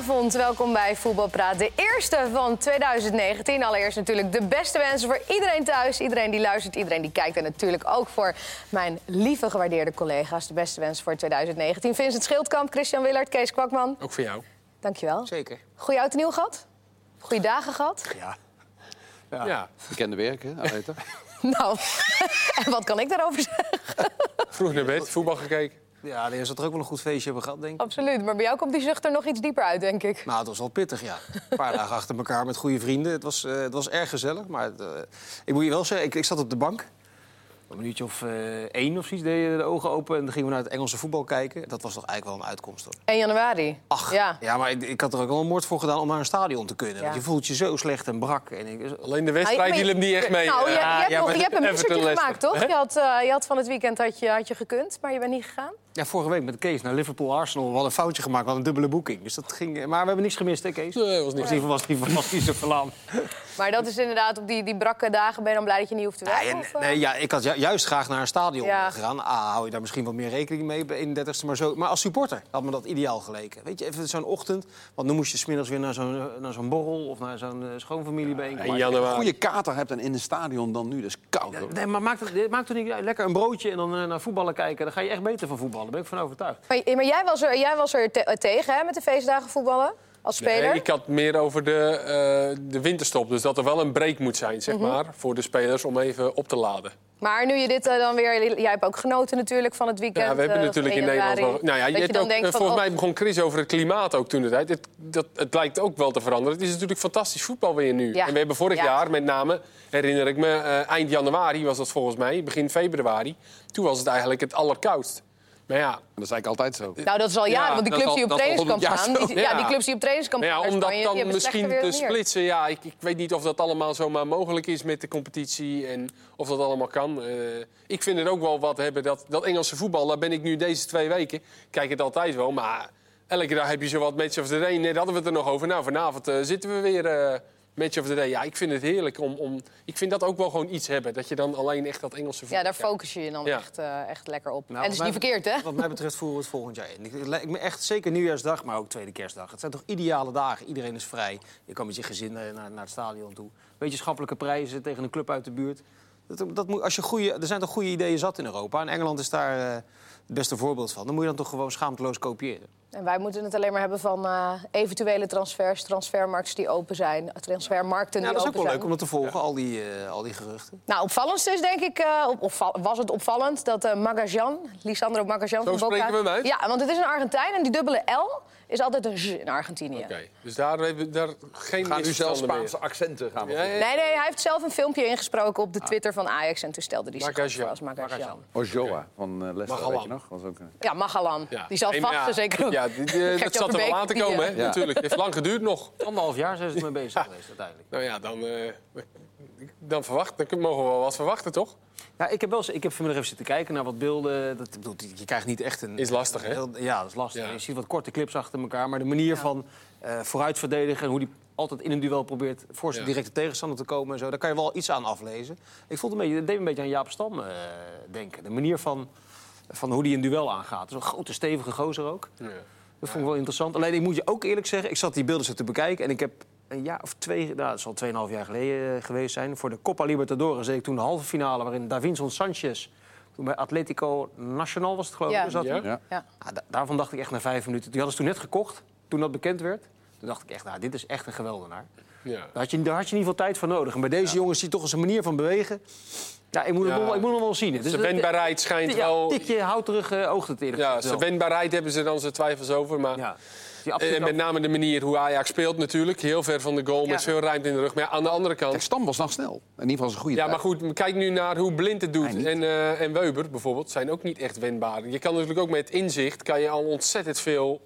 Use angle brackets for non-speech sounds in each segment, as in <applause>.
Goedenavond, welkom bij Voetbalpraat. De eerste van 2019. Allereerst natuurlijk de beste wensen voor iedereen thuis. Iedereen die luistert, iedereen die kijkt. En natuurlijk ook voor mijn lieve gewaardeerde collega's. De beste wensen voor 2019. Vincent Schildkamp, Christian Willard, Kees Kwakman. Ook voor jou. Dankjewel. Zeker. Goeie oud en nieuw gehad? Goeie dagen gehad? Ja. Ja. Bekende werk, hè, Aleta? <laughs> Nou, <laughs> en wat kan ik daarover zeggen? Vroeg naar bed, voetbal gekeken. Ja, de zal er ook wel een goed feestje hebben gehad, denk ik. Absoluut, maar bij jou komt die zucht er nog iets dieper uit, denk ik. Nou, het was wel pittig, ja. Een paar dagen achter elkaar met goede vrienden. Het was, eh, het was erg gezellig, maar het, eh, ik moet je wel zeggen, ik, ik zat op de bank. Een minuutje of eh, één of zoiets deden de ogen open... en dan gingen we naar het Engelse voetbal kijken. Dat was toch eigenlijk wel een uitkomst, hoor. 1 januari. Ach, Ja. ja, maar ik, ik had er ook wel een moord voor gedaan om naar een stadion te kunnen. Ja. Want je voelt je zo slecht en brak. En ik, Alleen de wedstrijd viel hem niet echt mee. Nou, je, je hebt, ja, nog, maar je hebt een missertje gemaakt, toch? Je had, eh, je had van het weekend had je, had je gekund, maar je bent niet gegaan. Ja, vorige week met Kees naar Liverpool-Arsenal. We hadden een foutje gemaakt, we hadden een dubbele boeking. Dus dat ging, maar we hebben niks gemist, hè, Kees? Nee, was niet. In ieder geval was het niet, was niet zo verlaan. Maar dat is inderdaad op die, die brakke dagen ben je dan blij dat je niet hoeft te Nee, werken? en- of, eh? nee, ja, ik had ju- juist graag naar een stadion Ja. gegaan. Ah, hou je daar misschien wat meer rekening mee bij 31ste. Maar, zo, maar als supporter had me dat ideaal geleken. Weet je, even zo'n ochtend. Want dan moest je smiddags weer naar zo'n, eh, naar zo'n borrel of naar zo'n eh, schoonfamiliebijeenkomst. in Als je een goede kater hebt en in het stadion dan nu, dat is koud. hoor. Nee, maar maakt het, maakt het niet uit. Lekker een broodje en dan eh, naar voetballen kijken. Dan ga je echt beter van voetballen. Daar ben ik van overtuigd. Maar, maar jij was er, jij was er te- eh, tegen, hè, met de feestdagen voetballen? Als speler? Nee, ik had meer over de, eh, de winterstop. Dus dat er wel een break moet zijn, zeg maar, voor de spelers om even op te laden. Maar nu je dit eh, dan weer... Jij hebt ook genoten natuurlijk van het weekend. Ja, we hebben natuurlijk in 1 Nederland wel... Nou ja, je hebt ook, van, volgens oh, mij begon Chris over het klimaat ook toen de tijd. Het, dat, het lijkt ook wel te veranderen. Het is natuurlijk fantastisch voetbal weer nu. Ja. En we hebben vorig Ja. jaar met name, herinner ik me, eind januari was dat volgens mij, begin februari. Toen was het eigenlijk het allerkoudst. Maar ja, Dat is eigenlijk altijd zo. Nou, dat is al Ja, jaren, want die clubs die op trainingskamp 100 staan... jaar Die, ja, Ja. die clubs die op trainingskamp ja, staan om dat dan misschien te splitsen, ja, ik, ik weet niet of dat allemaal zomaar mogelijk is met de competitie en of dat allemaal kan. Eh, ik vind het ook wel wat hebben, dat, dat Engelse voetbal, daar ben ik nu deze twee weken, kijk het altijd wel, maar elke dag heb je zo wat match of the day. Net hadden we het er nog over. Nou, vanavond eh, zitten we weer eh, match of the day. Ja, ik vind het heerlijk om, om, ik vind dat ook wel gewoon iets hebben, dat je dan alleen echt dat Engelse voetbal Ja, daar focus je je dan Ja. echt, eh, echt lekker op. Nou, en dat is niet verkeerd, hè? Wat mij betreft voeren we het volgend jaar in. Ik, ik me echt zeker nieuwjaarsdag, maar ook tweede kerstdag. Het zijn toch ideale dagen. Iedereen is vrij. Je kan met je gezin eh, naar, naar het stadion toe. Wetenschappelijke prijzen tegen een club uit de buurt. Dat, dat moet, als je goede, er zijn toch goede ideeën zat in Europa. En Engeland is daar eh, het beste voorbeeld van. Dan moet je dan toch gewoon schaamteloos kopiëren. En wij moeten het alleen maar hebben van eh, eventuele transfers, transfermarkten die open zijn, transfermarkten Ja, die dat is ook open wel zijn. leuk om dat te volgen, al, die, eh, al die geruchten. Nou, opvallendste is denk ik, eh, op- opval- was het opvallend dat eh Magajan, Lisandro Magajan Zo van Boca... spreken we hem uit? Ja, want het is een Argentijn en die dubbele L is altijd een Z in Argentinië. Oké, dus daar hebben we daar geen gaan nu zelfs meer. Spaanse accenten gaan we Ja, ja, ja. Nee, nee, hij heeft zelf een filmpje ingesproken op de Twitter van Ajax en toen stelde hij zich voor als Magajan. Ojoa van uh, Leicester, Magalan. weet je nog? Was ook, Ja, Magalan. Ja. Die zal vast zeker. Ja, die- <laughs> dat zat er wel aan te komen, hè? Ja. Natuurlijk. Het heeft lang geduurd nog. Anderhalf jaar zijn ze ermee bezig geweest uiteindelijk. Nou ja, dan, eh, dan, verwacht, dan mogen we wel wat verwachten, toch? Ja, ik heb, wel, eens- ik heb vanmiddag even zitten kijken naar wat beelden. Dat, bedoel, je krijgt niet echt een... Is lastig, hè? heel- Ja, dat is lastig. Ja. Je ziet wat korte clips achter elkaar. Maar de manier van eh vooruit verdedigen... en hoe die altijd in een duel probeert voor zijn Ja. directe tegenstander te komen... en zo, daar kan je wel iets aan aflezen. Ik het een beetje, het deed een beetje aan Jaap Stam eh, denken. De manier van, van hoe hij een duel aangaat. Zo'n grote, stevige gozer ook. Ja. Dat vond ik wel interessant. Alleen ik moet je ook eerlijk zeggen, ik zat die beelden zo te bekijken... en ik heb een jaar of twee, nou, dat zal 2,5 jaar geleden eh, geweest zijn... voor de Copa Libertadores deed ik toen de halve finale... waarin Davinson Sanchez, toen bij Atletico Nacional was het geloof ik... Ja. zat. Ja? ja. Ja. Ah, da- daarvan dacht ik echt na vijf minuten... die hadden ze toen net gekocht, toen dat bekend werd... toen dacht ik echt, nou, dit is echt een geweldenaar. Ja. Daar had, je, daar had je in ieder geval tijd voor nodig. En bij deze jongens zie je toch eens een manier van bewegen... Ja, ik moet, het, Ja. nog, wel- ik moet nog wel zien. Is- Zijn wendbaarheid schijnt ja, wel... tikje houterig uh, oogt het eerlijk Ja, wel. wendbaarheid hebben ze dan zijn twijfels over. Maar Ja. En absoluut met name de manier hoe Ajax speelt natuurlijk. Heel ver van de goal, Ja. met veel ruimte in de rug. Maar ja, aan de andere Kijk, kant... Stam was nog snel. In ieder geval is een goede Ja, tijd. maar goed, kijk nu naar hoe Blind het doet. En, eh, en Weber bijvoorbeeld zijn ook niet echt wendbaar. Je kan natuurlijk ook met inzicht kan je al ontzettend veel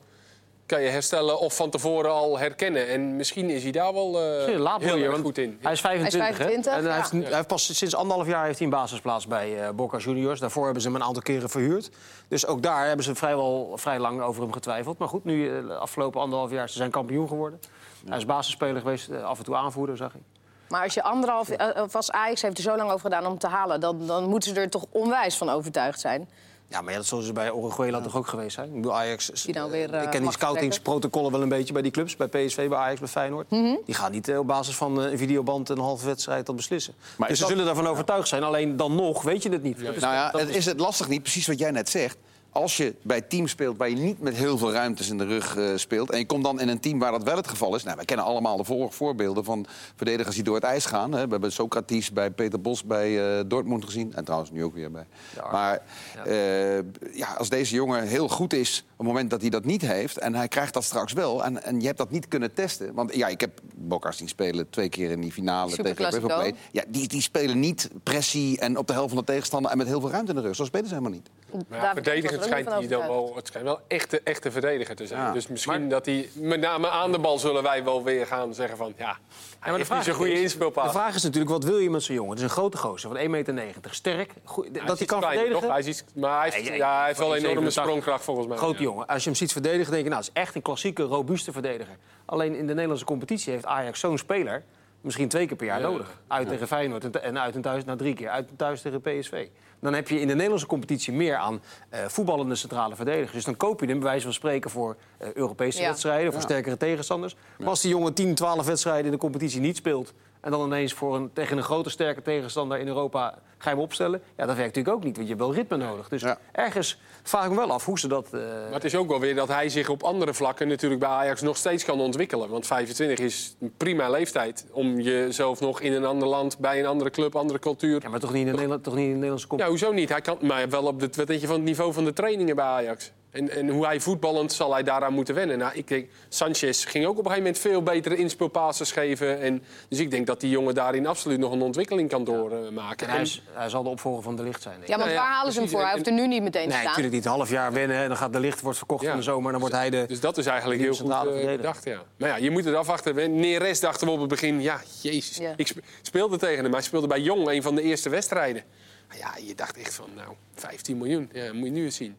kan je herstellen of van tevoren al herkennen. En misschien is hij daar wel eh, heel erg goed in. Hij is 25, Hij is 25, hè? En hij, heeft, hij heeft pas sinds anderhalf jaar heeft hij een basisplaats bij eh Boca Juniors. Daarvoor hebben ze hem een aantal keren verhuurd. Dus ook daar hebben ze vrijwel vrij lang over hem getwijfeld. Maar goed, nu eh, de afgelopen anderhalf jaar ze zijn kampioen geworden. Hij is basisspeler geweest, af en toe aanvoerder, zag ik. Maar als je anderhalf, of als Ajax heeft er zo lang over gedaan om te halen, dan, dan moeten ze er toch onwijs van overtuigd zijn. Ja, maar ja, dat zullen ze bij Orejuela toch ook geweest zijn? Ik bedoel, Ajax... Die nou weer, ik eh, ken die scoutingsprotocollen wel een beetje bij die clubs. Bij PSV, bij Ajax, bij Feyenoord. Mhm. Die gaan niet eh, op basis van eh, een videoband een halve wedstrijd dat beslissen. Maar dus ze dat- zullen daarvan overtuigd zijn. Alleen dan nog weet je het niet. Dat is- Nou ja, dat het is het lastig niet, precies wat jij net zegt. Als je bij teams speelt waar je niet met heel veel ruimtes in de rug eh, speelt... en je komt dan in een team waar dat wel het geval is... Nou, wij kennen allemaal de voor- voorbeelden van verdedigers die door het ijs gaan. Hè. We hebben Socrates bij Peter Bos bij eh, Dortmund gezien. En trouwens nu ook weer bij. Maar eh, ja, als deze jongen heel goed is op het moment dat hij dat niet heeft... en hij krijgt dat straks wel en, en je hebt dat niet kunnen testen... want ja, ik heb Boca zien spelen twee keer in die finale tegen. River Plate. Ja, die, die spelen niet pressie en op de helft van de tegenstander... en met heel veel ruimte in de rug. Zo spelen ze helemaal niet. Maar ja, er verdedigend schijnt hij dan wel, het schijnt wel echte, echte verdediger te zijn. Ja. Dus misschien dat hij, met name aan de bal zullen wij wel weer gaan zeggen van... ja, hij Ja, heeft niet zo'n goede inspeelpaas. De vraag is natuurlijk, wat wil je met zo'n jongen? Het is een grote gozer van 1,90 meter. Sterk, goed, Hij dat is hij kan verdedigen. toch? Hij is maar hij heeft, ja, hij heeft wel een enorme 87. sprongkracht volgens mij. Grote Ja. jongen. Als je hem ziet verdedigen, denk je, nou, het is echt een klassieke, robuuste verdediger. Alleen in de Nederlandse competitie heeft Ajax zo'n speler misschien twee keer per jaar Ja. nodig. Uit tegen Feyenoord en, uit en thuis, nou drie keer. Uit en thuis tegen PSV. Dan heb je in de Nederlandse competitie meer aan eh, voetballende centrale verdedigers. Dus dan koop je hem bij wijze van spreken voor eh, Europese Ja. wedstrijden, voor sterkere tegenstanders. Maar als die jongen 10, 12 wedstrijden in de competitie niet speelt... en dan ineens voor een, tegen een grote, sterke tegenstander in Europa ga je hem opstellen... ja, dat werkt natuurlijk ook niet, want je hebt wel ritme nodig. Dus Ja. ergens vraag ik me wel af hoe ze dat... eh, Maar het is ook wel weer dat hij zich op andere vlakken natuurlijk bij Ajax nog steeds kan ontwikkelen. Want 25 is een prima leeftijd om jezelf nog in een ander land, bij een andere club, andere cultuur... Ja, maar toch niet in de, Nederland, toch niet in de Nederlandse Ja, competitie? hoezo niet? Hij kan, maar wel op het, wat denk je, van het niveau van de trainingen bij Ajax. En, en hoe hij voetballend zal hij daaraan moeten wennen. Nou, ik denk, Sanchez ging ook op een gegeven moment veel betere inspeelpasses geven. En, dus ik denk dat die jongen daarin absoluut nog een ontwikkeling kan doormaken. En hij, is- hij zal de opvolger van de licht zijn. denk ik. Ja, want Nou ja, waar halen ze hem voor? Hij hoeft er nu niet meteen te Nee, staan. natuurlijk niet. Een half jaar wennen en dan gaat de licht wordt verkocht Ja. van de zomer. Dan wordt hij de. Dus dat is eigenlijk heel goed eh, bedacht, ja. Maar ja, je moet het afwachten. Neres dachten we op het begin, ja, jezus. Ja. Ik sp- speelde tegen hem. Hij speelde bij Jong, een van de eerste wedstrijden. Maar ja, je dacht echt van, nou, 15 miljoen. Ja, moet je nu eens zien.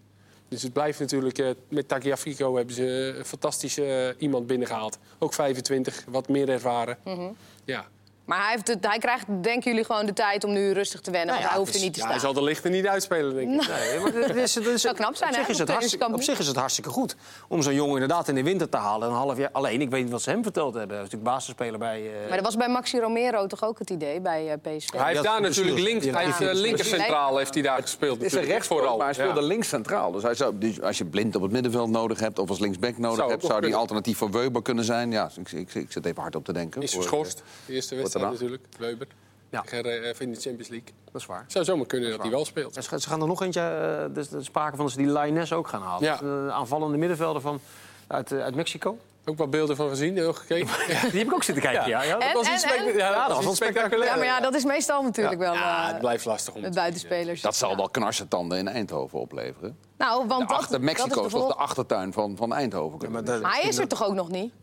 Dus het blijft natuurlijk, eh, met Tagliafico hebben ze een fantastische eh, iemand binnengehaald. Ook 25, wat meer ervaren. Mhm. Ja. Maar hij, heeft het, hij krijgt, denken jullie, gewoon de tijd om nu rustig te wennen. Nou want hij hoeft er niet te ja, hij staan. zal de lichten niet uitspelen, denk ik. <laughs> Nee, maar dat is, dat is, Zou knap zijn, op zich, is het hartstikke, trainingskamp op nu. zich is het hartstikke goed om zo'n jongen inderdaad in de winter te halen. Een half jaar alleen. Ik weet niet wat ze hem verteld hebben. Hij is natuurlijk basisspeler bij. eh, Maar dat was bij Maxi Romero toch ook het idee, bij eh, PSV? Hij heeft daar natuurlijk links, hij heeft, eh, linkercentraal heeft hij daar gespeeld. Het is rechtspoot, vooral. maar hij speelde Ja. links centraal. Dus, hij zou, dus als je blind op het middenveld nodig hebt of als linksback nodig Zou hebt... zou die kunnen. alternatief voor Weber kunnen zijn. Ja, ik, ik, ik zit even hard op te denken. Is geschorst, de eerste wedstrijd daarna? natuurlijk, Weber. Ja. Eh, in de Champions League. Dat is waar. Het zou zomaar kunnen dat hij wel speelt. Ja, Ze gaan er nog eentje. eh, dus er sprake van dat ze die Lioness ook gaan halen. Ja. Aanvallende middenvelder van, uit, eh, uit Mexico. Ook wat beelden van gezien, heel gekeken. <laughs> Ja. Die heb ik ook zitten kijken. Ja. Ja, En, was iets ja, dat was wel spectaculair. Ja, maar ja, dat is meestal natuurlijk wel Ja, het blijft lastig om met buitenspelers. Dat zal Ja. wel knarsetanden in Eindhoven opleveren. Nou, want De dat, achter dat Mexico is is de toch de achtertuin van, van Eindhoven. maar dat- Maar hij is er toch ook nog niet?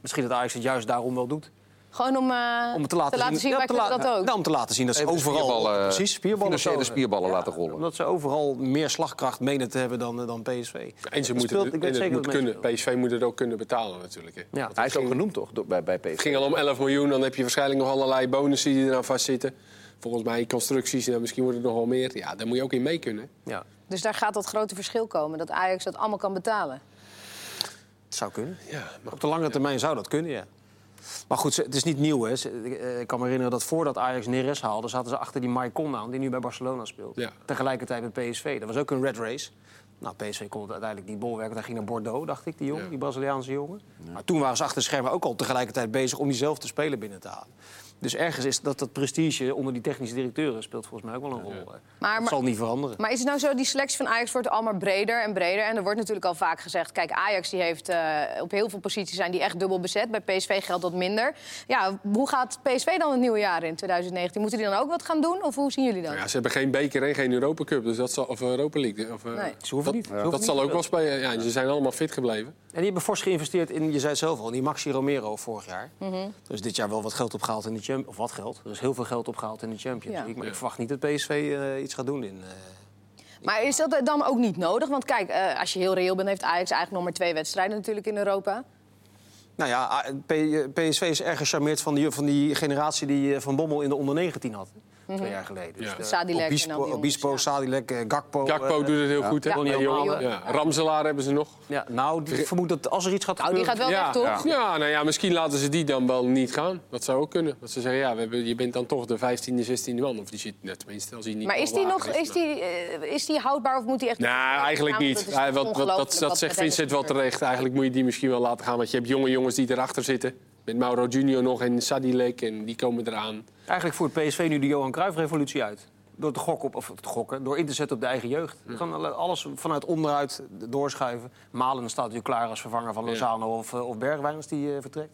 Misschien dat Ajax het juist daarom wel doet. Gewoon om, eh, Om te laten, zien, ja, wij te kunnen la- dat ook. Nou, om te laten zien dat ze Even overal... spierballen, precies, spierballen spierballen laten rollen. Omdat ze overal meer slagkracht menen te hebben dan, dan PSV. En ze Dat moeten speelt- het, en het moet kunnen. PSV moet het ook kunnen betalen natuurlijk. Hè. Ja. Hij is ook genoemd toch bij, bij PSV? Het ging al om 11 miljoen, dan heb je waarschijnlijk nog allerlei bonussen die eraan vastzitten. Volgens mij constructies, nou, misschien wordt het nog wel meer. Ja, daar moet je ook in mee kunnen. Ja, Dus daar gaat dat grote verschil komen, dat Ajax dat allemaal kan betalen. het zou kunnen. Ja, maar Op de lange termijn zou dat kunnen, ja. Maar goed, het is niet nieuw. Hè. Ik eh, ik kan me herinneren dat voordat Ajax Neres haalde... zaten ze achter die Maicon aan, die nu bij Barcelona speelt. Ja. Tegelijkertijd met PSV. Dat was ook een red race. Nou, PSV kon het uiteindelijk niet bolwerken. Hij ging naar Bordeaux, dacht ik, die jongen, Ja. die Braziliaanse jongen. Maar toen waren ze achter de schermen ook al tegelijkertijd bezig... om diezelfde speler binnen te halen. Dus ergens is dat, dat prestige onder die technische directeuren... speelt volgens mij ook wel een rol. hè. Maar- dat zal niet veranderen. Maar is het nou zo, die selectie van Ajax wordt allemaal breder en breder? En er wordt natuurlijk al vaak gezegd... kijk, Ajax die heeft eh, op heel veel posities zijn die echt dubbel bezet. Bij PSV geldt dat minder. Ja, hoe gaat PSV dan het nieuwe jaar in 2019? Moeten die dan ook wat gaan doen? Of hoe zien jullie dat? Nou ja, ze hebben geen beker en geen Europa Cup, dus dat zal, of Europa League. Of, eh, Nee. Ze hoeven dat, niet. Dat niet. zal ook wel spelen. Ja, ze zijn allemaal fit gebleven. En die hebben fors geïnvesteerd in, je zei het zelf al, in die Maxi Romero vorig jaar. Is dit jaar wel wat geld opgehaald in de Champions Of wat geld? Er is heel veel geld opgehaald in de Champions Ja. League. Maar Ja. ik verwacht niet dat PSV eh, iets gaat doen in... eh, Maar is dat dan ook niet nodig? Want kijk, eh, als je heel reëel bent... heeft Ajax eigenlijk nog maar twee wedstrijden natuurlijk in Europa. Nou ja, PSV is erg gecharmeerd van die, van die generatie die Van Bommel in de onder 19 had. Twee jaar geleden. Ja. Dus, eh, Sadilek die Obispo, ja. Sadilek, eh, Gakpo. Gakpo eh, doet het heel goed, hè? Die jongen. O'Malen. Ja. Ramselaar hebben ze nog. Ja, nou, ik vermoed dat als er iets gaat Nou, die gebeuren... gaat wel ja. weg, toch? Ja. nou ja, misschien laten ze die dan wel niet gaan. Dat zou ook kunnen. Dat ze zeggen, ja, we hebben, je bent dan toch de 15e, 16e man. Of die zit, net tenminste, als hij niet Maar is die, nog, is, die, eh, is die houdbaar of moet die echt... Nou, eigenlijk Ja, niet. wat, dat, zegt Vincent wel terecht. Eigenlijk moet je die misschien wel laten gaan. Want je hebt jonge jongens die erachter zitten. Met Mauro Junior nog en Sadilek. En die komen eraan. Eigenlijk voert PSV nu de Johan Cruijff-revolutie uit. Door te gokken, op, of te gokken, door in te zetten op de eigen jeugd. Gewoon alles vanuit onderuit doorschuiven. Malen staat natuurlijk klaar als vervanger van Lozano of, eh, of Bergwijn als die eh, vertrekt.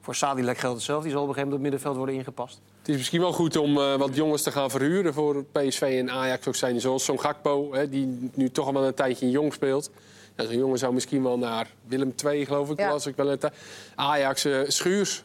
Voor Sadilek geldt hetzelfde. Die zal op een gegeven moment op het middenveld worden ingepast. Het is misschien wel goed om eh, wat jongens te gaan verhuren voor PSV en Ajax ook zijn. Zoals zo'n Gakpo, hè, die nu toch al wel een tijdje jong speelt. Ja, zo'n jongen zou misschien wel naar Willem II, geloof ik. Ja. Was ik wel een tij- Ajax, eh, Schuurs.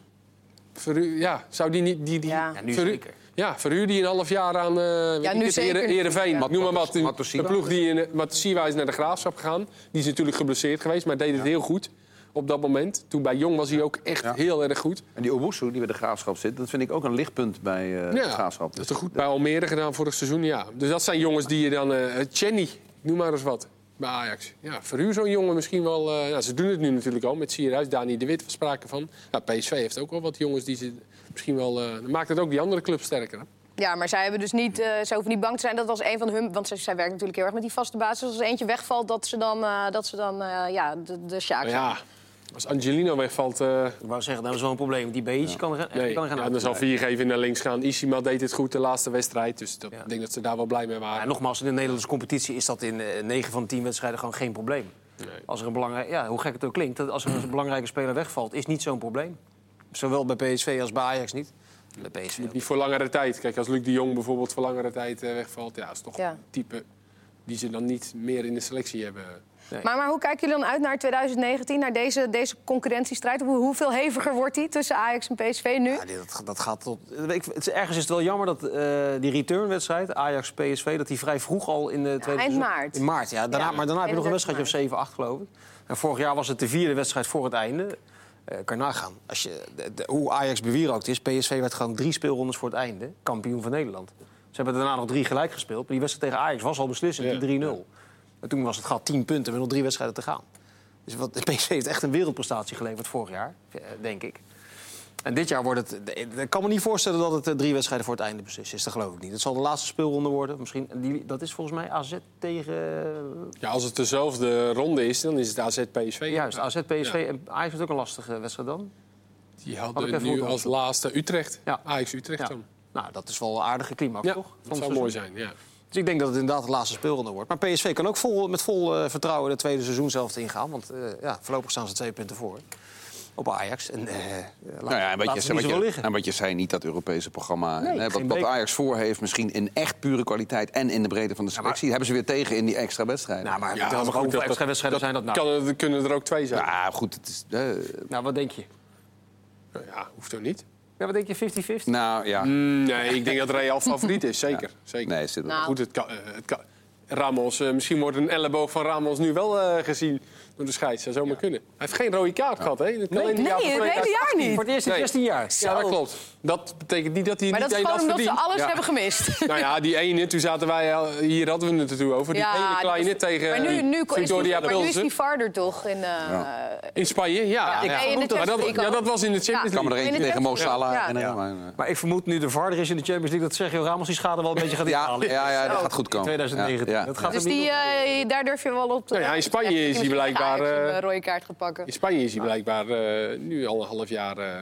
Verhu- ja, zou die niet... Die, die, Ja. Ja, nu verhu- zeker. Ja, verhuur die een half jaar aan eh weet ik nu het, zeker. Ere- Heerenveen. Ja. Noem maar wat. Een, een ploeg die in Matosiwa is naar de Graafschap gegaan. Die is natuurlijk geblesseerd geweest, maar deed het heel goed op dat moment. Toen bij Jong was hij ook echt Ja. heel erg goed. En die Obusu, die bij de Graafschap zit, dat vind ik ook een lichtpunt bij eh, de Graafschap. Dat is toch goed bij Almere gedaan vorig seizoen, ja. Dus dat zijn jongens die je dan... eh Chenny, noem maar eens wat, bij Ajax. Ja, verhuur zo'n jongen misschien wel... eh, ze doen het nu natuurlijk al met Sierhuis, Dani de Wit was sprake van. Ja, PSV heeft ook wel wat jongens die ze misschien wel... dan maakt het ook die andere club sterker, hè? Ja, maar zij hebben dus niet, eh, ze hoeven niet bang te zijn. Dat was een van hun, want zij, zij werkt natuurlijk heel erg met die vaste basis. Als er eentje wegvalt, dat ze dan, dat ze dan ja, de, de Sjaak zijn. ja, als Angelino wegvalt... eh, Ik wou zeggen, dat is wel een probleem. Die Beentje kan er, nee, kan er gaan ja, dan zal Viergever naar links gaan. Ishima deed het goed de laatste wedstrijd. Dus dat, Ja. ik denk dat ze daar wel blij mee Ja, waren. nogmaals, in de Nederlandse competitie is dat in eh, 9 van de 10 wedstrijden gewoon geen probleem. Nee. Als er een belangrijk, ja, hoe gek het ook klinkt, dat als er een belangrijke speler wegvalt, is niet zo'n probleem. Zowel bij PSV als bij Ajax niet. Bij PSV ook. Niet voor langere tijd. Kijk, als Luc de Jong bijvoorbeeld voor langere tijd eh, wegvalt... Ja, dat is toch Ja. een type die ze dan niet meer in de selectie hebben. Maar, maar hoe kijken jullie dan uit naar 2019, naar deze, deze concurrentiestrijd? Hoe, hoeveel heviger wordt die tussen Ajax en PSV nu? Ja, dat, dat gaat tot. Ik, het is, ergens is het wel jammer dat eh, die returnwedstrijd, Ajax-PSV, dat die vrij vroeg al in de tweede eind seizoen- maart. In maart, ja. Daarna, Ja. maar daarna heb je nog een 31 wedstrijdje of 7, 8 geloof ik. En vorig jaar was het de vierde wedstrijd voor het einde. Eh kan nagaan. Als je, de- de- hoe Ajax bewierookt is, PSV werd gewoon drie speelrondes voor het einde kampioen van Nederland. Ze hebben daarna nog drie gelijk gespeeld. Maar die wedstrijd tegen Ajax was al beslissend, Ja. die 3-0. En toen was het gat 10 punten met nog drie wedstrijden te gaan. Dus wat, <laughs> de PSV heeft echt een wereldprestatie geleverd vorig jaar, eh, denk ik. En dit jaar wordt het. Ik kan me niet voorstellen dat het eh, drie wedstrijden voor het einde beslist is. Dat geloof ik niet. Het zal de laatste speelronde worden. Misschien, die, dat is volgens mij AZ tegen. Ja, als het dezelfde ronde is, dan is het AZ PSV. Juist, Ja. AZ, PSV. En Ajax heeft ook een lastige wedstrijd dan. Die Had hadden even nu als laatste Utrecht. Ja. Ajax Utrecht Ja. dan. Nou, dat is wel een aardige climax, Ja, toch? dat zou mooi zijn. Ja. Dus ik denk dat het inderdaad de laatste speelronde wordt. Maar PSV kan ook vol, met vol eh, vertrouwen de tweede seizoen zelf ingaan. Want eh, ja, voorlopig staan ze twee punten voor op Ajax. En, eh, laat, Nou ja, en wat, laat je, ze niet wat, zo je, liggen. en wat je zei, niet dat Europese programma. Nee, hè, wat, wat. Ajax voor heeft, misschien in echt pure kwaliteit en in de breedte van de selectie, hebben ze weer tegen in die extra wedstrijden. Nou, maar, Ja, maar maar goed, hoeveel dat- extra wedstrijden zijn dat nou? Kan, er- kunnen er ook twee zijn. ja, goed, het is. Nou, wat denk je? Nou ja, hoeft ook niet. Ja, wat denk je? 50-50? nou ja. Mm, nee, ik denk dat Real <laughs> favoriet is. Zeker. zeker. Nee, zit Nou. Goed, het kan, eh, het kan. Ramos, eh, misschien wordt een elleboog van Ramos nu wel eh, gezien door de scheids. Dat zou zomaar kunnen. Hij heeft geen rode kaart gehad, hè? In het Nee, het hele 2018. jaar niet. Voor het eerst in Nee. 16 jaar. Ja, dat klopt. Dat betekent niet dat hij Maar niet dat is gewoon omdat ze alles hebben gemist. <laughs> Nou ja, die ene, toen zaten wij al, hier hadden we het ertoe over. Die Ja, ene kleine tegen maar nu, die nu, is die, Victoria maar nu is die farder toch? In, eh, In Spanje, ja. Ja, dat- maar League was in de Champions Ja. Ik kan er League. eentje In de tegen Mo Salah maar, eh, Maar ik vermoed nu de Varder is in de Champions League... dat Sergio Ramos die schade wel een beetje gaat ja, inhalen. ja, ja, dat gaat goed In komen. 2019. Ja, ja. Dat gaat Dus eh, daar durf je wel op te... Nou ja, in Spanje is hij Misschien blijkbaar, Ajax een eh, eh, rode kaart gaat pakken. In Spanje is hij blijkbaar eh, nu al een half jaar eh,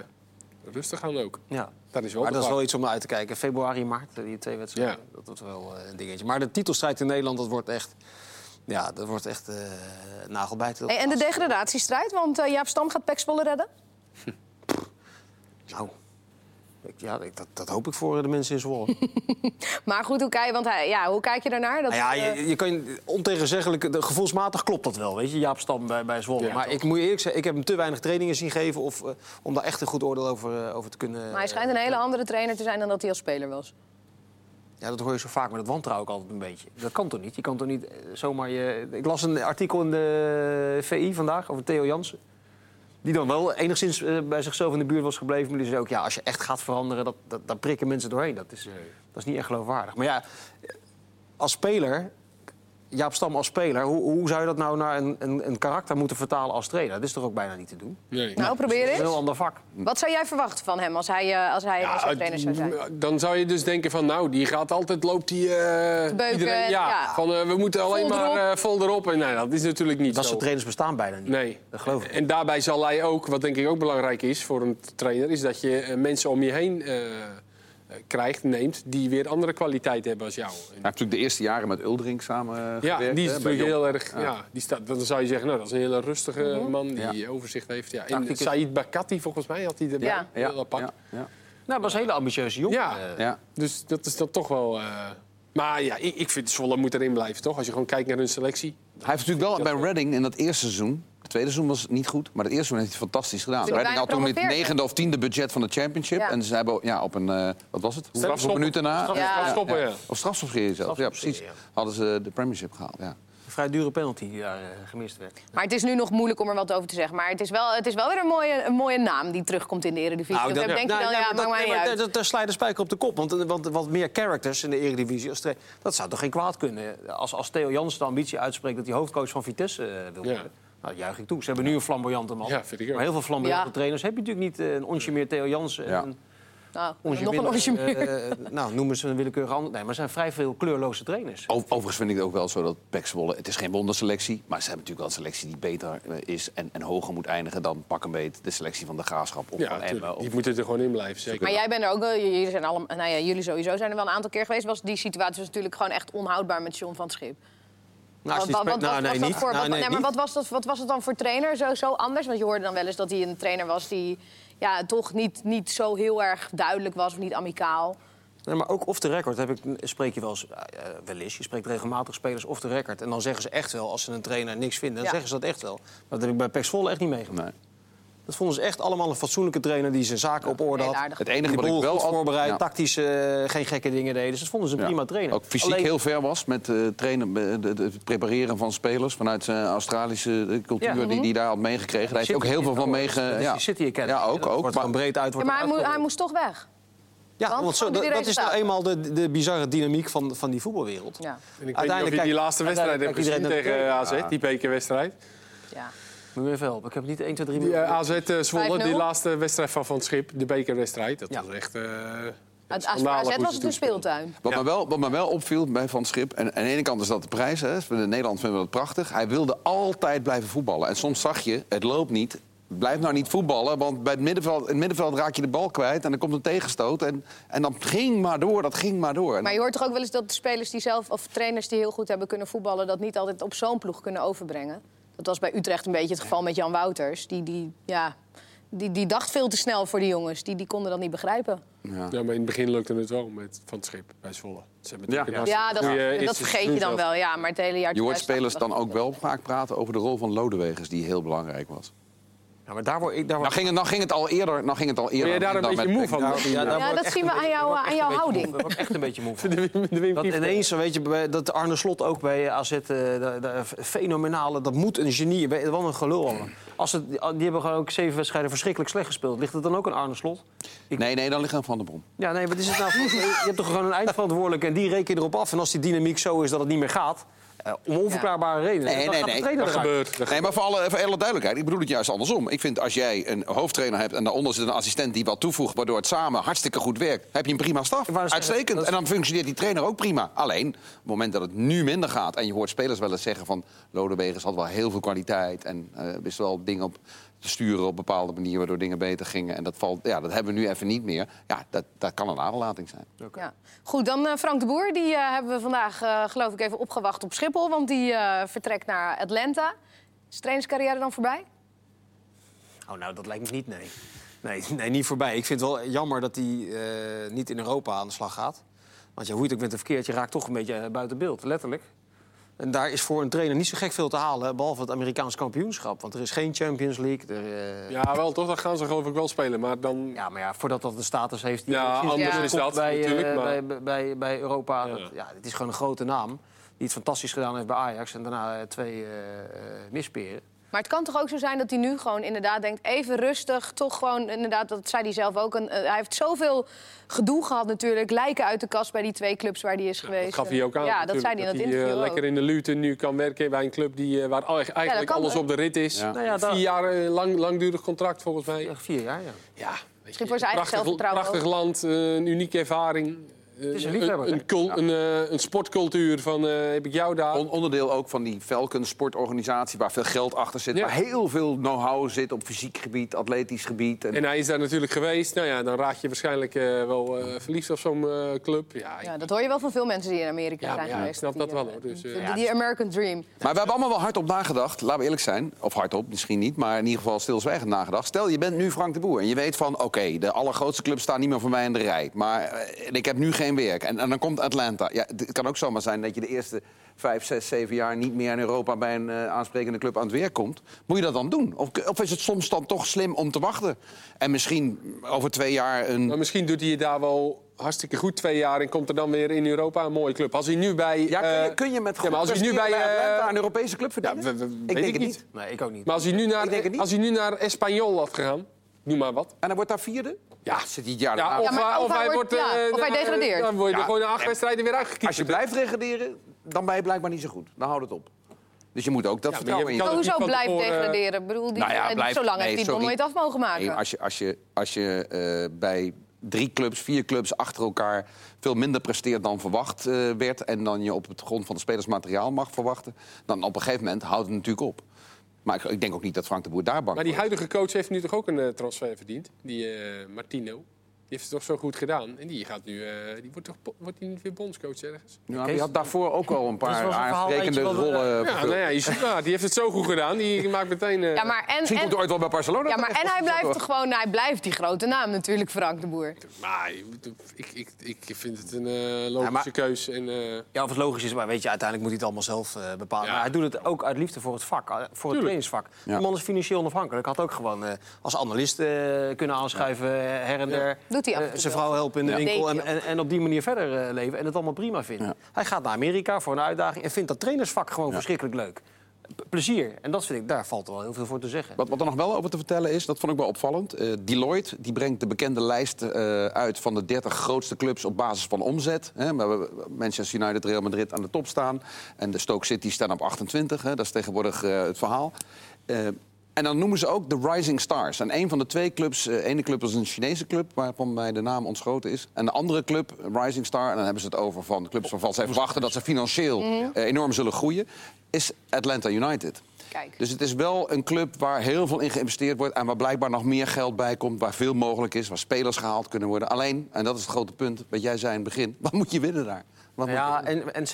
rustig aan ook. Ja. Dat is wel Maar dat is wel iets om naar uit te kijken. Februari, maart, eh, die twee wedstrijden. Ja. Dat wordt wel eh, een dingetje. Maar de titelstrijd in Nederland, dat wordt echt... Ja, dat wordt echt eh nagelbijten. Hey, en de degradatiestrijd, want eh, Jaap Stam gaat Pek Zwolle redden? Nou, ik- ja, ik- dat, dat hoop ik voor de mensen in Zwolle. <laughs> Maar goed, hoe kijk, want hij, ja, hoe kijk je daarnaar? Dat, Nou ja, eh, je, je kan je- ontegenzeggelijk, de- gevoelsmatig klopt dat wel, weet je, Jaap Stam bij, bij Zwolle. Ja, maar toch. ik moet je eerlijk zeggen, ik heb hem te weinig trainingen zien geven... Of, eh, om daar echt een goed oordeel over, eh, over te kunnen... maar hij schijnt een hele andere trainer te zijn dan dat hij als speler was. Ja, dat hoor je zo vaak, maar dat wantrouw ik altijd een beetje. Dat kan toch niet? Je kan toch niet zomaar je... Ik las een artikel in de VI vandaag over Theo Jansen. Die dan wel enigszins eh, bij zichzelf in de buurt was gebleven. Maar die zei ook, ja, als je echt gaat veranderen, dat, dat, dan prikken mensen doorheen. Dat is, dat is niet echt geloofwaardig. Maar ja, als speler, Jaap Stam als speler... hoe, hoe zou je dat nou naar een, een, een karakter moeten vertalen als trainer? Dat is toch ook bijna niet te doen? Nee. Nou, probeer Een eens. heel ander vak. Wat zou jij verwachten van hem als hij, eh, als hij Ja, zo'n trainer zou zijn? dan zou je dus denken van, nou, die gaat altijd, loopt die... eh, beuken, ja, ja. van eh, we moeten alleen Vol maar erop. eh, vol erop. En nee, dat is natuurlijk niet Dat zo. soort trainers bestaan bijna niet. Nee. Dat geloof ik. En daarbij zal hij ook, wat denk ik ook belangrijk is voor een trainer... is dat je mensen om je heen krijgt, neemt... die weer andere kwaliteit hebben als jou. Hij heeft natuurlijk de eerste jaren met Uldering samen eh, ja, gewerkt. die is hè, natuurlijk heel erg... Ja. die staat, dan zou je zeggen, nou, dat is een hele rustige Mhm. man die Ja. overzicht heeft. Ja. En. Said Bakati, volgens mij, had hij erbij. Ja. Heel Ja, apart. ja, ja. Nou, dat was een hele ambitieuze jongen. Ja. Eh, ja. Dus dat is dan toch wel... eh, Maar ja, ik, ik vind Zwolle moet erin blijven, toch? Als je gewoon kijkt naar hun selectie. Hij heeft natuurlijk wel bij Reading in dat eerste seizoen... Het tweede seizoen was niet goed, maar het eerste seizoen heeft hij fantastisch gedaan. Toen hij Reading had bijna toen het promoveerde. negende of tiende budget van de championship. Ja. En ze hebben ja, op een, eh, wat was het? Hoeveel Strafschoppen. minuten na? Straf- Ja. strafschoppen, ja. Of strafschopserie zelf. Ja, precies. Hadden ze de premiership gehaald, ja. Een vrij dure penalty die daar eh, gemist werd. Maar het is nu nog moeilijk om er wat over te zeggen. Maar het is wel, het is wel weer een mooie, een mooie naam die terugkomt in de Eredivisie. Nou, dat- denk je nou, dan, ja, maar maakt niet uit. Daar sla je de spijker op de kop. Want, want wat meer characters in de Eredivisie. Als dat zou toch geen kwaad kunnen? Als, als Theo Jansen de ambitie uitspreekt dat hij hoofdcoach van Vitesse eh, wil Ja. worden. Nou, dat juich ik toe. Ze hebben nu een flamboyante man. Ja, vind ik ook. Maar heel veel flamboyante Ja. trainers heb je natuurlijk niet. eh, een onsje meer Theo Jansen. en Ja. Nou, onsje nog een minder, onsje meer. eh, eh, nou, noemen ze een willekeurige ander. Nee, maar er zijn vrij veel kleurloze trainers. Overigens vind ik het ook wel zo dat Pek Zwolle... Het is geen wonderselectie, maar ze hebben natuurlijk wel een selectie die beter is... en, en hoger moet eindigen dan pak een beet de selectie van de Graafschap of Ja, van Emmen. tuurlijk. Of... die moeten er gewoon in blijven, zeker. Maar jij bent er ook wel, jullie, zijn allemaal, nou ja, jullie sowieso zijn er wel een aantal keer geweest. Was die situatie was natuurlijk gewoon echt onhoudbaar met John van het Schip. Nou, als Wat, nou, was nee, dat niet. voor, Nou, wat, nee, nee, maar wat, was dat, wat was het dan voor trainer zo, zo anders? Want je hoorde dan wel eens dat hij een trainer was die ja, toch niet, niet zo heel erg duidelijk was of niet amicaal. Nee, maar ook off the record heb ik, spreek je wel eens, eh, eh, wel eens. Je spreekt regelmatig spelers off the record. En dan zeggen ze echt wel, als ze een trainer niks vinden, dan Ja. zeggen ze dat echt wel. Maar dat heb ik bij Pek Zwolle echt niet meegemaakt. Nee. Dat vonden ze echt allemaal een fatsoenlijke trainer die zijn zaken op orde had. Het enige Die wat ik wel goed voorbereid, ja. tactisch eh, geen gekke dingen deden. Dus dat vonden ze een Ja. prima trainer. Ook fysiek Alleen- heel ver was met eh, trainen, eh, de- de- het prepareren van spelers vanuit zijn Australische cultuur Ja. die die daar had meegekregen. Daar heeft hij ook heel veel van meege. Dat is Ja, City Academy. ja ook. Ook wordt maar, breed uit. Wordt maar hij, moest toch weg. Ja, Want want zo, dat, dat is nou eenmaal de, de bizarre dynamiek van, van die voetbalwereld. Ja. En ik weet niet of Uiteindelijk je die laatste wedstrijd hebt gezien tegen AZ, die bekerwedstrijd. Ja. Moet je even helpen. Ik heb niet 1, 2, 3 Die eh, AZ eh, Zwolle, 5-0? die laatste wedstrijd van Van het Schip, de bekerwedstrijd. Dat Ja. was echt... eh Uit schandalig AZ was het een speeltuin. wat, Ja. me wel, wat me wel opviel bij Van Schip, en aan de ene kant is dat de prijs, hè, in Nederland vinden we dat prachtig. Hij wilde altijd blijven voetballen. En soms zag je, het loopt niet. Blijf nou niet voetballen, want bij het middenveld, in het middenveld raak je de bal kwijt en dan komt een tegenstoot. En, en dan ging maar door, dat ging maar door. Maar je hoort toch ook wel eens dat de spelers die zelf, of trainers die heel goed hebben kunnen voetballen, dat niet altijd op zo'n ploeg kunnen overbrengen. Dat was bij Utrecht een beetje het geval met Jan Wouters. Die, die, ja, die, die dacht veel te snel voor die jongens. Die, die konden dat niet begrijpen. ja. Ja, maar in het begin lukte het wel met Van het Schip bij Zwolle. Ze hebben Ja. Ja, dat, goeie dat vergeet je dan wel. Ja, maar het hele jaar Je hoort 2000 spelers dan ook wel vaak praten over de rol van Lodewegers, die heel belangrijk was. Ja, maar daar word ik... Daar Nou ging het, nou ging het al eerder. Nou ging het al eerder Ben je daar een dan beetje met moe Pek. van? Nou, Ja, dat zien een we aan jou- daar word ik aan jouw een houding. moe- Daar word echt een beetje moe van. <laughs> De de Dat ineens, weet je, dat Arne Slot ook bij AZ, eh, de, de fenomenale, dat moet een genie, wat een gelul allemaal. Als het, die hebben gewoon ook zeven wedstrijden verschrikkelijk slecht gespeeld. Ligt het dan ook aan Arne Slot? Nee, nee, dan ligt aan Van der Brom. Ja, nee, wat is het nou? <laughs> je hebt toch gewoon een eindverantwoordelijke en die reken je erop af. En als die dynamiek zo is dat het niet meer gaat, om onverklaarbare redenen, Nee, nee, nee, Dat gebeurt. Nee, maar voor alle, voor alle duidelijkheid, ik bedoel het juist andersom. Ik vind als jij een hoofdtrainer hebt en daaronder zit een assistent die wat toevoegt, waardoor het samen hartstikke goed werkt, heb je een prima staf. Uitstekend. En dan functioneert die trainer ook prima. Alleen, op het moment dat het nu minder gaat en je hoort spelers wel eens zeggen van Lodewegers had wel heel veel kwaliteit en eh, wist wel dingen op te sturen op bepaalde manier waardoor dingen beter gingen. En dat, valt, ja, dat hebben we nu even niet meer. Ja, dat, dat kan een aderlating zijn. Ja. Goed, dan eh, Frank de Boer. Die eh, hebben we vandaag, eh, geloof ik, even opgewacht op Schiphol. Want die eh, vertrekt naar Atlanta. Is de trainingscarrière dan voorbij? Oh, nou, dat lijkt me niet, nee. Nee, <laughs> nee niet voorbij. Ik vind het wel jammer dat hij eh, niet in Europa aan de slag gaat. Want ja, hoe je het ook met een verkeerd, je raakt toch een beetje buiten beeld, letterlijk. En daar is voor een trainer niet zo gek veel te halen, behalve het Amerikaans kampioenschap. Want er is geen Champions League. Er, eh, Ja, wel toch? Dat gaan ze geloof ik wel spelen. Maar dan... Ja, maar ja, voordat dat de status heeft... die Ja, anders is dat bij, eh, natuurlijk, maar- bij, bij, bij, Europa. Ja. Dat, ja, het is gewoon een grote naam. Die het fantastisch gedaan heeft bij Ajax. En daarna eh, twee eh, eh, misperen. Maar het kan toch ook zo zijn dat hij nu gewoon inderdaad denkt... even rustig, toch gewoon inderdaad, dat zei hij zelf ook... Een, eh, hij heeft zoveel gedoe gehad natuurlijk. Lijken uit de kast bij die twee clubs waar hij is geweest. Dat gaf hij ook aan. Ja, dat zei hij in dat hij eh, interview ook. lekker in de lute nu kan werken bij een club die, eh, waar eigenlijk alles op de rit is. Ja. Nou ja, Vier jaar lang, langdurig contract volgens mij. Ja, vier jaar, ja. Ja, Misschien voor zijn eigen prachtig, zelfvertrouwen prachtig ook. land, een unieke ervaring. Eh, is een liefhebber, een, eh, een sportcultuur van eh, heb ik jou daar. On- onderdeel ook van die Falcon sportorganisatie waar veel geld achter zit. Ja. Waar heel veel know-how zit op fysiek gebied, atletisch gebied. En, En hij is daar natuurlijk geweest. Nou ja, dan raak je waarschijnlijk eh, wel eh, verliefd op zo'n eh, club. Ja, dat hoor je wel van veel mensen die in Amerika Ja, zijn ja, ik geweest. snap Die, dat wel, eh, hoor. Dus, eh, die- die American Dream. Maar we hebben allemaal wel hardop nagedacht, laten we eerlijk zijn. Of hardop, misschien niet, maar in ieder geval stilzwijgend nagedacht. Stel, je bent nu Frank de Boer en je weet van... oké, de allergrootste clubs staan niet meer voor mij in de rij. Maar eh, en ik heb nu geen werk. En, en dan komt Atlanta. Ja, het kan ook zomaar zijn dat je de eerste vijf, zes, zeven jaar... niet meer in Europa bij een eh, aansprekende club aan het werk komt. Moet je dat dan doen? Of, of is het soms dan toch slim om te wachten? En misschien over twee jaar een... Maar misschien doet hij het daar wel hartstikke goed twee jaar en komt er dan weer in Europa een mooie club. Als hij nu bij. Ja, kun je, eh, kun je met ja, maar als hij nu bij. eh, Atlanta een Europese club ja, verdienen? we- we- ik weet denk ik het niet. niet. Nee, ik ook niet. Maar als hij nu Ik denk het naar, niet. als hij nu naar Espanyol had gegaan, noem maar wat. En dan wordt daar vierde? Ja. Zit hij jaar Ja, of, Ja, hij- of hij wordt- ja, eh, of hij dan- degradeert. Dan word je Ja. gewoon acht wedstrijden weer uitgekieperd. Als je blijft degraderen, dan ben je blijkbaar niet zo goed. Dan houdt het op. Dus je moet ook dat vertrouwen je in. Hoezo blijft eh, degraderen? Ik bedoel, die, Nou ja, eh, blijft- zo lang nee, heeft sorry. nooit af mogen maken. Nee, als je, als je, als je eh, bij drie clubs, vier clubs achter elkaar veel minder presteert dan verwacht eh, werd... en dan je op het grond van het spelersmateriaal mag verwachten... dan op een gegeven moment houdt het natuurlijk op. Maar ik, ik denk ook niet dat Frank de Boer daar bang Maar die huidige coach heeft nu toch ook een eh, transfer verdiend? Die eh, Martino. Die heeft het toch zo goed gedaan. En die gaat nu. eh, die wordt toch wordt die niet weer bondscoach ergens? Ja, die had daarvoor ook al een paar aansprekende rollen Ja, vervuld. nou ja, je ziet, maar, die heeft het zo goed gedaan. Die maakt meteen. eh, ja, maar en, Misschien en, komt hij ooit wel bij Barcelona. ja, maar en hij blijft <laughs> gewoon, hij blijft die grote naam natuurlijk, Frank de Boer. maar ik, ik, ik vind het een eh, logische Ja, maar- keus. En, eh, Ja, of het logisch is, maar weet je, uiteindelijk moet hij het allemaal zelf eh, bepalen. Ja. Maar hij doet het ook uit liefde voor het vak, eh, voor het trainingsvak. Ja. De man is financieel onafhankelijk. Had ook gewoon eh, als analist eh, kunnen aanschuiven, eh, her en der. Doet hij af en Eh, toe zijn vrouw helpen in de Ja. winkel en, en, en op die manier verder eh, leven. En het allemaal prima vinden. Ja. Hij gaat naar Amerika voor een uitdaging en vindt dat trainersvak gewoon verschrikkelijk leuk. Plezier. En dat vind ik, daar valt wel heel veel voor te zeggen. Wat, wat er nog wel over te vertellen is, dat vond ik wel opvallend. Eh, Deloitte die brengt de bekende lijst eh, uit van de 30 grootste clubs op basis van omzet. Hè, waar we- Manchester United, Real Madrid aan de top staan. En de Stoke City staan op 28. Hè, dat is tegenwoordig eh, het verhaal. Eh, en dan noemen ze ook de Rising Stars. En een van de twee clubs, de ene club is een Chinese club, waarvan mij de naam ontschoten is. En de andere club, Rising Star, en dan hebben ze het over van clubs waarvan zij verwachten dat ze financieel eh, enorm zullen groeien, is Atlanta United. Kijk. Dus het is wel een club waar heel veel in geïnvesteerd wordt... en waar blijkbaar nog meer geld bij komt, waar veel mogelijk is... waar spelers gehaald kunnen worden. Alleen, en dat is het grote punt, wat jij zei in het begin... <laughs> wat moet je winnen daar? Wat Ja, en, en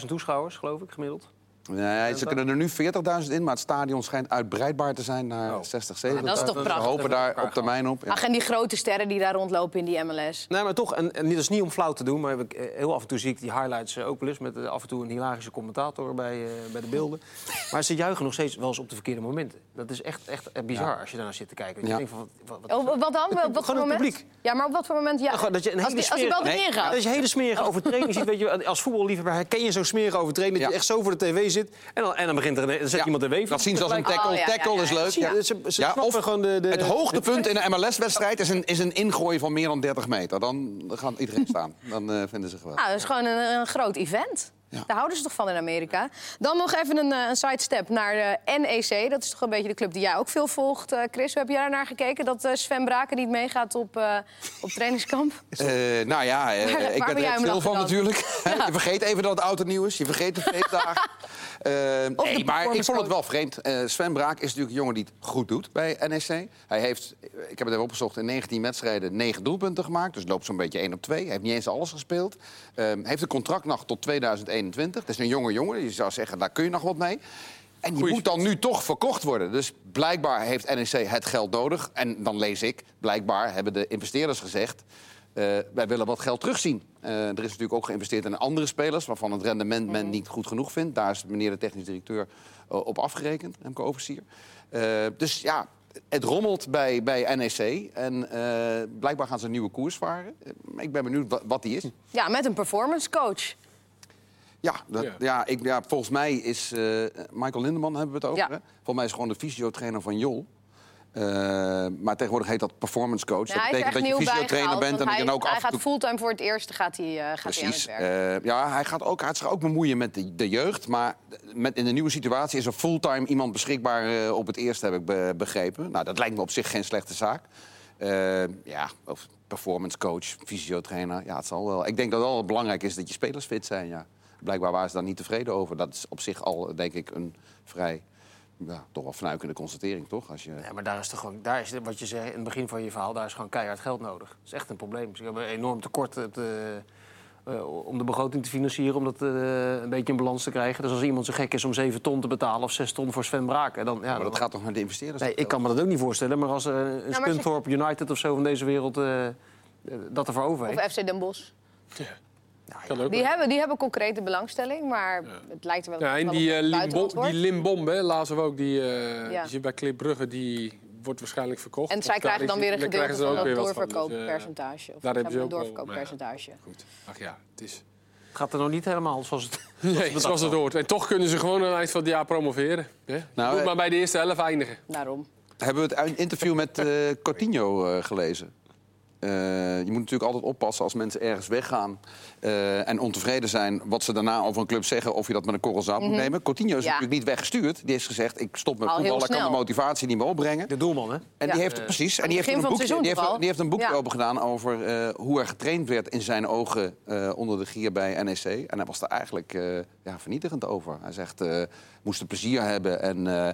60.000 toeschouwers, geloof ik, gemiddeld. Nee, ze kunnen er nu 40.000 in, maar het stadion schijnt uitbreidbaar te zijn naar Oh. 60, 70.000. dat is toch We prachtig. hopen daar op termijn op. Ja. Ach, en die grote sterren die daar rondlopen in die MLS. Nee, maar toch, en, en dit is niet om flauw te doen, maar ik, heel af en toe zie ik die highlights ook wel eens met eh, af en toe een hilarische commentator bij, eh, bij de beelden. <laughs> Maar ze juichen nog steeds wel eens op de verkeerde momenten. Dat is echt, echt bizar als je daarnaar zit te kijken. Dat je Ja. denkt van, wat, wat, Oh, wat dan? <laughs> Wat, wat voor Gewoon het moment? publiek. Ja, maar op wat voor moment? Ja, Nou, gewoon dat je een als, hele als die smerige-. Dat je hele smerige overtreding ziet. Weet je, als voetballiefhebber herken je zo'n smerige overtreding... dat je echt zo voor de tv zit en dan, en dan, begint er, een- dan zet Ja, iemand te weven. Dat zien ze als een tackle. Oh, ja, ja, tackle ja, is leuk. Ze- ze Ja, snappen of gewoon de- de- het hoogtepunt in een MLS-wedstrijd is een, is een ingooi van meer dan 30 meter. Dan, gaat iedereen staan. Dan eh, vinden ze geweldig. Nou, dat is gewoon een, een groot event. Ja. Daar houden ze toch van in Amerika. Dan nog even een, eh, een sidestep naar de NEC. Dat is toch een beetje de club die jij ook veel volgt, eh, Chris. Hoe heb jij daar naar gekeken? Dat eh, Sven Braken niet meegaat op, eh, op trainingskamp? <laughs> Eh, nou ja, eh, ik ben er lachen van dan? natuurlijk. Ja. <laughs> Je vergeet even dat het oud en nieuw is. Je vergeet de feestdagen. <laughs> Eh, nee, maar ik vond het wel vreemd. Eh, Sven Braak is natuurlijk een jongen die het goed doet bij NEC. Hij heeft, ik heb het even opgezocht, in 19 wedstrijden 9 doelpunten gemaakt. Dus loopt zo'n beetje 1 op 2. Hij heeft niet eens alles gespeeld. Ehm, heeft een contract nog tot 2021. Het is een jonge jongen. Je zou zeggen, daar kun je nog wat mee. En die moet dan nu toch verkocht worden. Dus blijkbaar heeft NEC het geld nodig. En dan lees ik, blijkbaar hebben de investeerders gezegd... eh, wij willen wat geld terugzien. Eh, er is natuurlijk ook geïnvesteerd in andere spelers... waarvan het rendement men niet goed genoeg vindt. Daar is meneer de technisch directeur eh, op afgerekend, Remco Oversier. Eh, dus ja, het rommelt bij, bij NEC. En eh, blijkbaar gaan ze een nieuwe koers varen. Ik ben benieuwd wat, wat die is. Ja, met een performance coach. Ja, dat, ja. Ja. ik, ja, volgens mij is eh, Michael Lindeman hebben we het over. Ja. Volgens mij is gewoon de fysiotrainer van Jol. Eh, maar tegenwoordig heet dat performance coach. Dat hij betekent dat je fysiotrainer bent en want dat je hij, dan ook hij af en gaat fulltime voor het eerst gaat hij, eh, gaat hij aan Precies. het werk. Eh, ja, hij gaat, ook, hij gaat zich ook bemoeien met de, de jeugd. Maar met, in de nieuwe situatie is er fulltime iemand beschikbaar op het eerste, heb ik be- begrepen. Nou, dat lijkt me op zich geen slechte zaak. Ja, of performance coach, fysiotrainer. Ja, het zal wel. Ik denk dat het wel belangrijk is dat je spelers fit zijn. Ja. Blijkbaar waren ze daar niet tevreden over. Dat is op zich al, denk ik, een vrij, ja, toch wel fnuikende constatering, toch? Als je... Ja, maar daar is toch gewoon, daar is wat je zei in het begin van je verhaal, daar is gewoon keihard geld nodig. Dat is echt een probleem. Ze hebben een enorm tekort de- eh, om de begroting te financieren, om dat eh, een beetje in balans te krijgen. Dus als iemand zo gek is om 7 ton te betalen of 6 ton voor Sven Braken, dan ja, maar dat dan- gaat toch naar de investeerders? Nee, ik kan me dat ook niet voorstellen. Maar als eh, een Scunthorpe United of zo van deze wereld eh, eh, dat ervoor over heeft. Of FC Den Bosch. Ook Die wel. hebben, die hebben concrete belangstelling, maar het lijkt er wel, Ja, en wel die, op eh, het Lim buitenland Bom- wordt. die Limbombe, hè, lazen we ook, die, eh, Ja. die zit bij Club Brugge, die wordt waarschijnlijk verkocht. En zij krijgen dan weer een gedeelte van wat van. Dus, eh, doorverkooppercentage. Of daar hebben ze een ook wel, doorverkooppercentage. Goed, ach ja, het is... Het gaat er nog niet helemaal zoals het... <laughs> Nee, zoals het hoort. En toch kunnen ze gewoon aan het eind van het jaar promoveren. Hè? Nou, Moet maar bij de eerste helft eindigen. Daarom. Hebben we het interview met eh Coutinho eh, gelezen? Eh, je moet natuurlijk altijd oppassen als mensen ergens weggaan eh, en ontevreden zijn wat ze daarna over een club zeggen, of je dat met een korrel zout moet nemen. Coutinho is. Ja. natuurlijk niet weggestuurd. Die heeft gezegd: ik stop met Al voetballen, ik kan de motivatie niet meer opbrengen. De doelman, hè? En Ja. die heeft precies. En die heeft, een boekje, die, heeft, die heeft een boekje Ja. open gedaan over eh, hoe er getraind werd in zijn ogen eh, onder de gier bij NEC. En hij was er eigenlijk eh, ja, vernietigend over. Hij zegt: eh moesten plezier hebben en eh,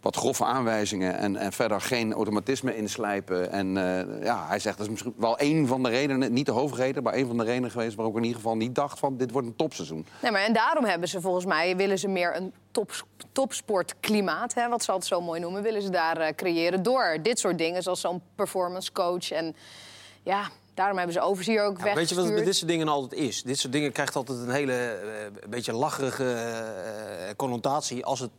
wat grove aanwijzingen. En, en verder geen automatisme inslijpen. En eh, ja, hij zegt dat is misschien wel één van de redenen, niet de hoofdreden, maar één van de redenen geweest waarom ik ieder geval niet dacht van dit wordt een topseizoen. Nee, maar en daarom hebben ze volgens mij willen ze meer een tops, topsportklimaat, hè, wat ze altijd zo mooi noemen, willen ze daar eh, creëren door dit soort dingen, zoals zo'n performance coach. En ja, daarom hebben ze overzier ook Ja, maar weet je wat het met dit soort dingen altijd is? Dit soort dingen krijgt altijd een hele eh, beetje lacherige eh, connotatie als het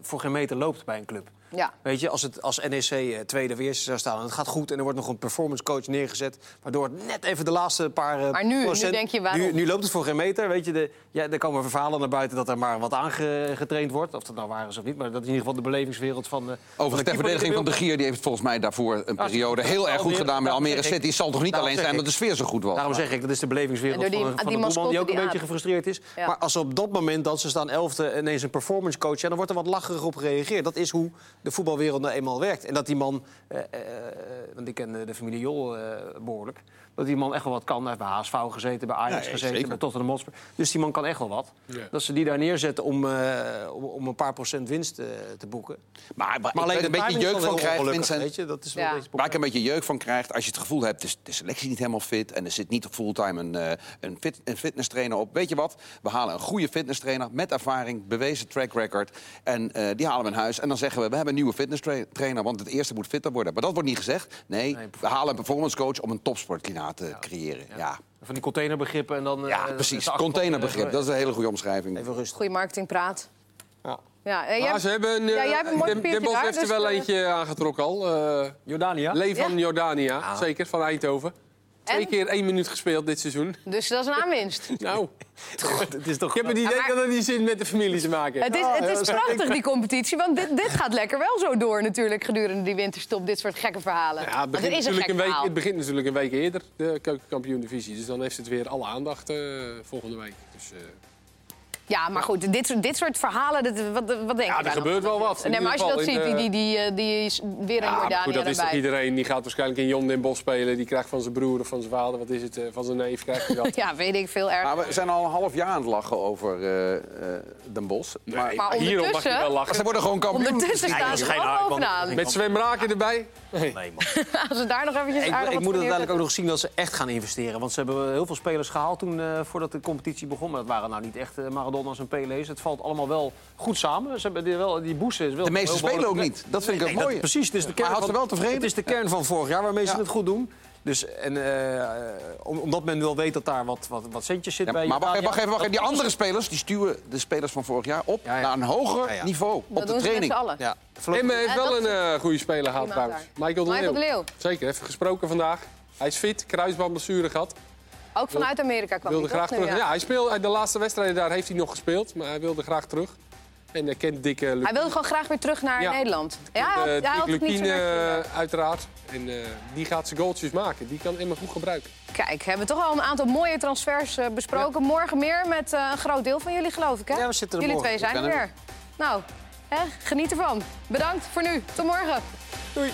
voor geen meter loopt bij een club. Ja. Weet je, als, het, als NEC eh, tweede of eerste zou staan en het gaat goed en er wordt nog een performance coach neergezet, waardoor het net even de laatste paar eh, Maar nu- nu denk je, waarom? Nu, nu loopt het voor geen meter, weet je. De, ja, er komen verhalen naar buiten dat er maar wat aangetraind wordt. Of dat nou waar is of niet, maar dat is in ieder geval de belevingswereld van... de van de Overigens, ter verdediging van de. Gier, die heeft volgens mij daarvoor een periode heel erg goed Almere- gedaan met daarom Almere City. Het zal toch niet daarom alleen zijn dat de sfeer zo goed was. Daarom zeg ik, dat is de belevingswereld En door die- van, van die de doelman die ook een die beetje gefrustreerd is. Ja. Maar als ze op dat moment dat ze staan elfde ineens een performance coach... Ja, dan wordt er wat lacherig op gereageerd. Dat is hoe de voetbalwereld nou eenmaal werkt. En dat die man, eh, eh, want ik ken eh, de familie Jol eh, behoorlijk... dat die man echt wel wat kan. Hij heeft bij HSV gezeten, bij Ajax Nee, gezeten, zeker. bij Tottenham Hotspur. Dus die man kan echt wel wat. Ja. Dat ze die daar neerzetten om, eh, om, om een paar procent winst eh, te boeken. Maar, maar, Maar alleen de een beetje jeuk van krijgt, Vincent. weet je. Dat is wel Ja. Waar ik een beetje jeuk van krijg, als je het gevoel hebt... de selectie niet helemaal fit en er zit niet fulltime een, eh, een, fit, een fitnesstrainer op. Weet je wat? We halen een goede fitnesstrainer met ervaring, bewezen track record. En eh, die halen we in huis. En dan zeggen we, we hebben een nieuwe fitnesstrainer... want het eerste moet fitter worden. Maar dat wordt niet gezegd. Nee, Nee, we halen een performance coach om een topsportklimaat te creëren. Ja, Van die containerbegrippen en dan... ja, eh, precies. de achterkant, Containerbegrip, eh, dat is een hele goede omschrijving. Even rustig. Goede marketingpraat. Ja. Ja, en jij- ze hebben een, Ja, eh, jij hebt een mooi Den- papiertje Den Bosch daar, heeft er dus, wel eh, eentje aangetrokken al. eh Jordania? Lee van Ja. Jordania, zeker, van Eindhoven. Twee En? keer één minuut gespeeld dit seizoen. Dus dat is een aanwinst. <laughs> Nou, Het is toch... ik heb het idee maar- dat het niet zin met de familie te maken Het heeft. is, het is prachtig, die competitie. Want dit, dit gaat lekker wel zo door natuurlijk gedurende die winterstop. Dit soort gekke verhalen. Ja, het, begint is een natuurlijk gek een week, verhaal. het begint natuurlijk een week eerder, de keukenkampioen-divisie. Dus dan heeft het weer alle aandacht eh, volgende week. Dus, eh, Ja, maar goed, dit, soort- dit soort verhalen, dit, wat, wat denk je ja, er gebeurt wel wat. Nee, maar als je dat ziet, die, die, de- die, eh, die is weer een Jordanië goed, dat is toch iedereen. Die gaat waarschijnlijk in Jon Den Bosch spelen. Die krijgt van zijn broer of van zijn vader, wat is het, eh, van zijn neef krijgt hij dat. <laughs> Ja, weet ik veel erg. Maar we zijn al een half jaar aan het lachen over eh, eh, Den Bosch. Maar, Maar Hierop mag je wel lachen. ze worden gewoon kampioen. Ondertussen staan dat ze is geen gewoon bovenaan. Met Sven erbij. Nee, man. <laughs> Als ze daar nog eventjes Ik, aardig ik moet uiteindelijk ook nog zien dat ze echt gaan investeren. Want ze hebben heel veel spelers gehaald toen, eh, voordat de competitie begon. Maar dat waren nou niet echt eh, Maradona's en Pele's. Het valt allemaal wel goed samen. Ze hebben die, wel, die boezen is wel De meeste spelen ook niet. Dat vind ik Nee, ook dat- mooi. precies, het is de kern hij had van, ze wel tevreden. Het is de kern van vorig jaar waarmee ze het goed doen. Dus, en, eh, om- omdat men wel weet dat daar wat, wat, wat centjes zit Ja, bij maar wacht even, Italia. wacht even, wacht even. Die andere spelers die stuwen de spelers van vorig jaar op Ja, ja. naar een hoger Ja, ja. niveau Dat op de doen ze met training. z'n allen. Ja, Emmen heeft wel een eh, goede speler gehad trouwens. Michael de Michael Leeuw. de Leeuw. Zeker, even gesproken vandaag. Hij is fit, kruisbandblessure gehad. Ook vanuit Amerika kwam wilde hij graag nu, terug. ja. Ja, hij speelde, de laatste wedstrijden daar heeft hij nog gespeeld, maar hij wilde graag terug. En hij kent Dick uh, Hij wilde gewoon graag weer terug naar Ja. Nederland. Ja, hij had- Eh, hij had Dick het niet zo eh, uiteraard. En eh, die gaat zijn goaltjes maken. Die kan Emma goed gebruiken. Kijk, we hebben toch al een aantal mooie transfers eh, besproken. Morgen meer met eh, een groot deel van jullie, geloof ik, hè? Ja, we zitten er jullie morgen. twee zijn er zijn er weer. Nou, hè, geniet ervan. Bedankt voor nu. Tot morgen. Doei!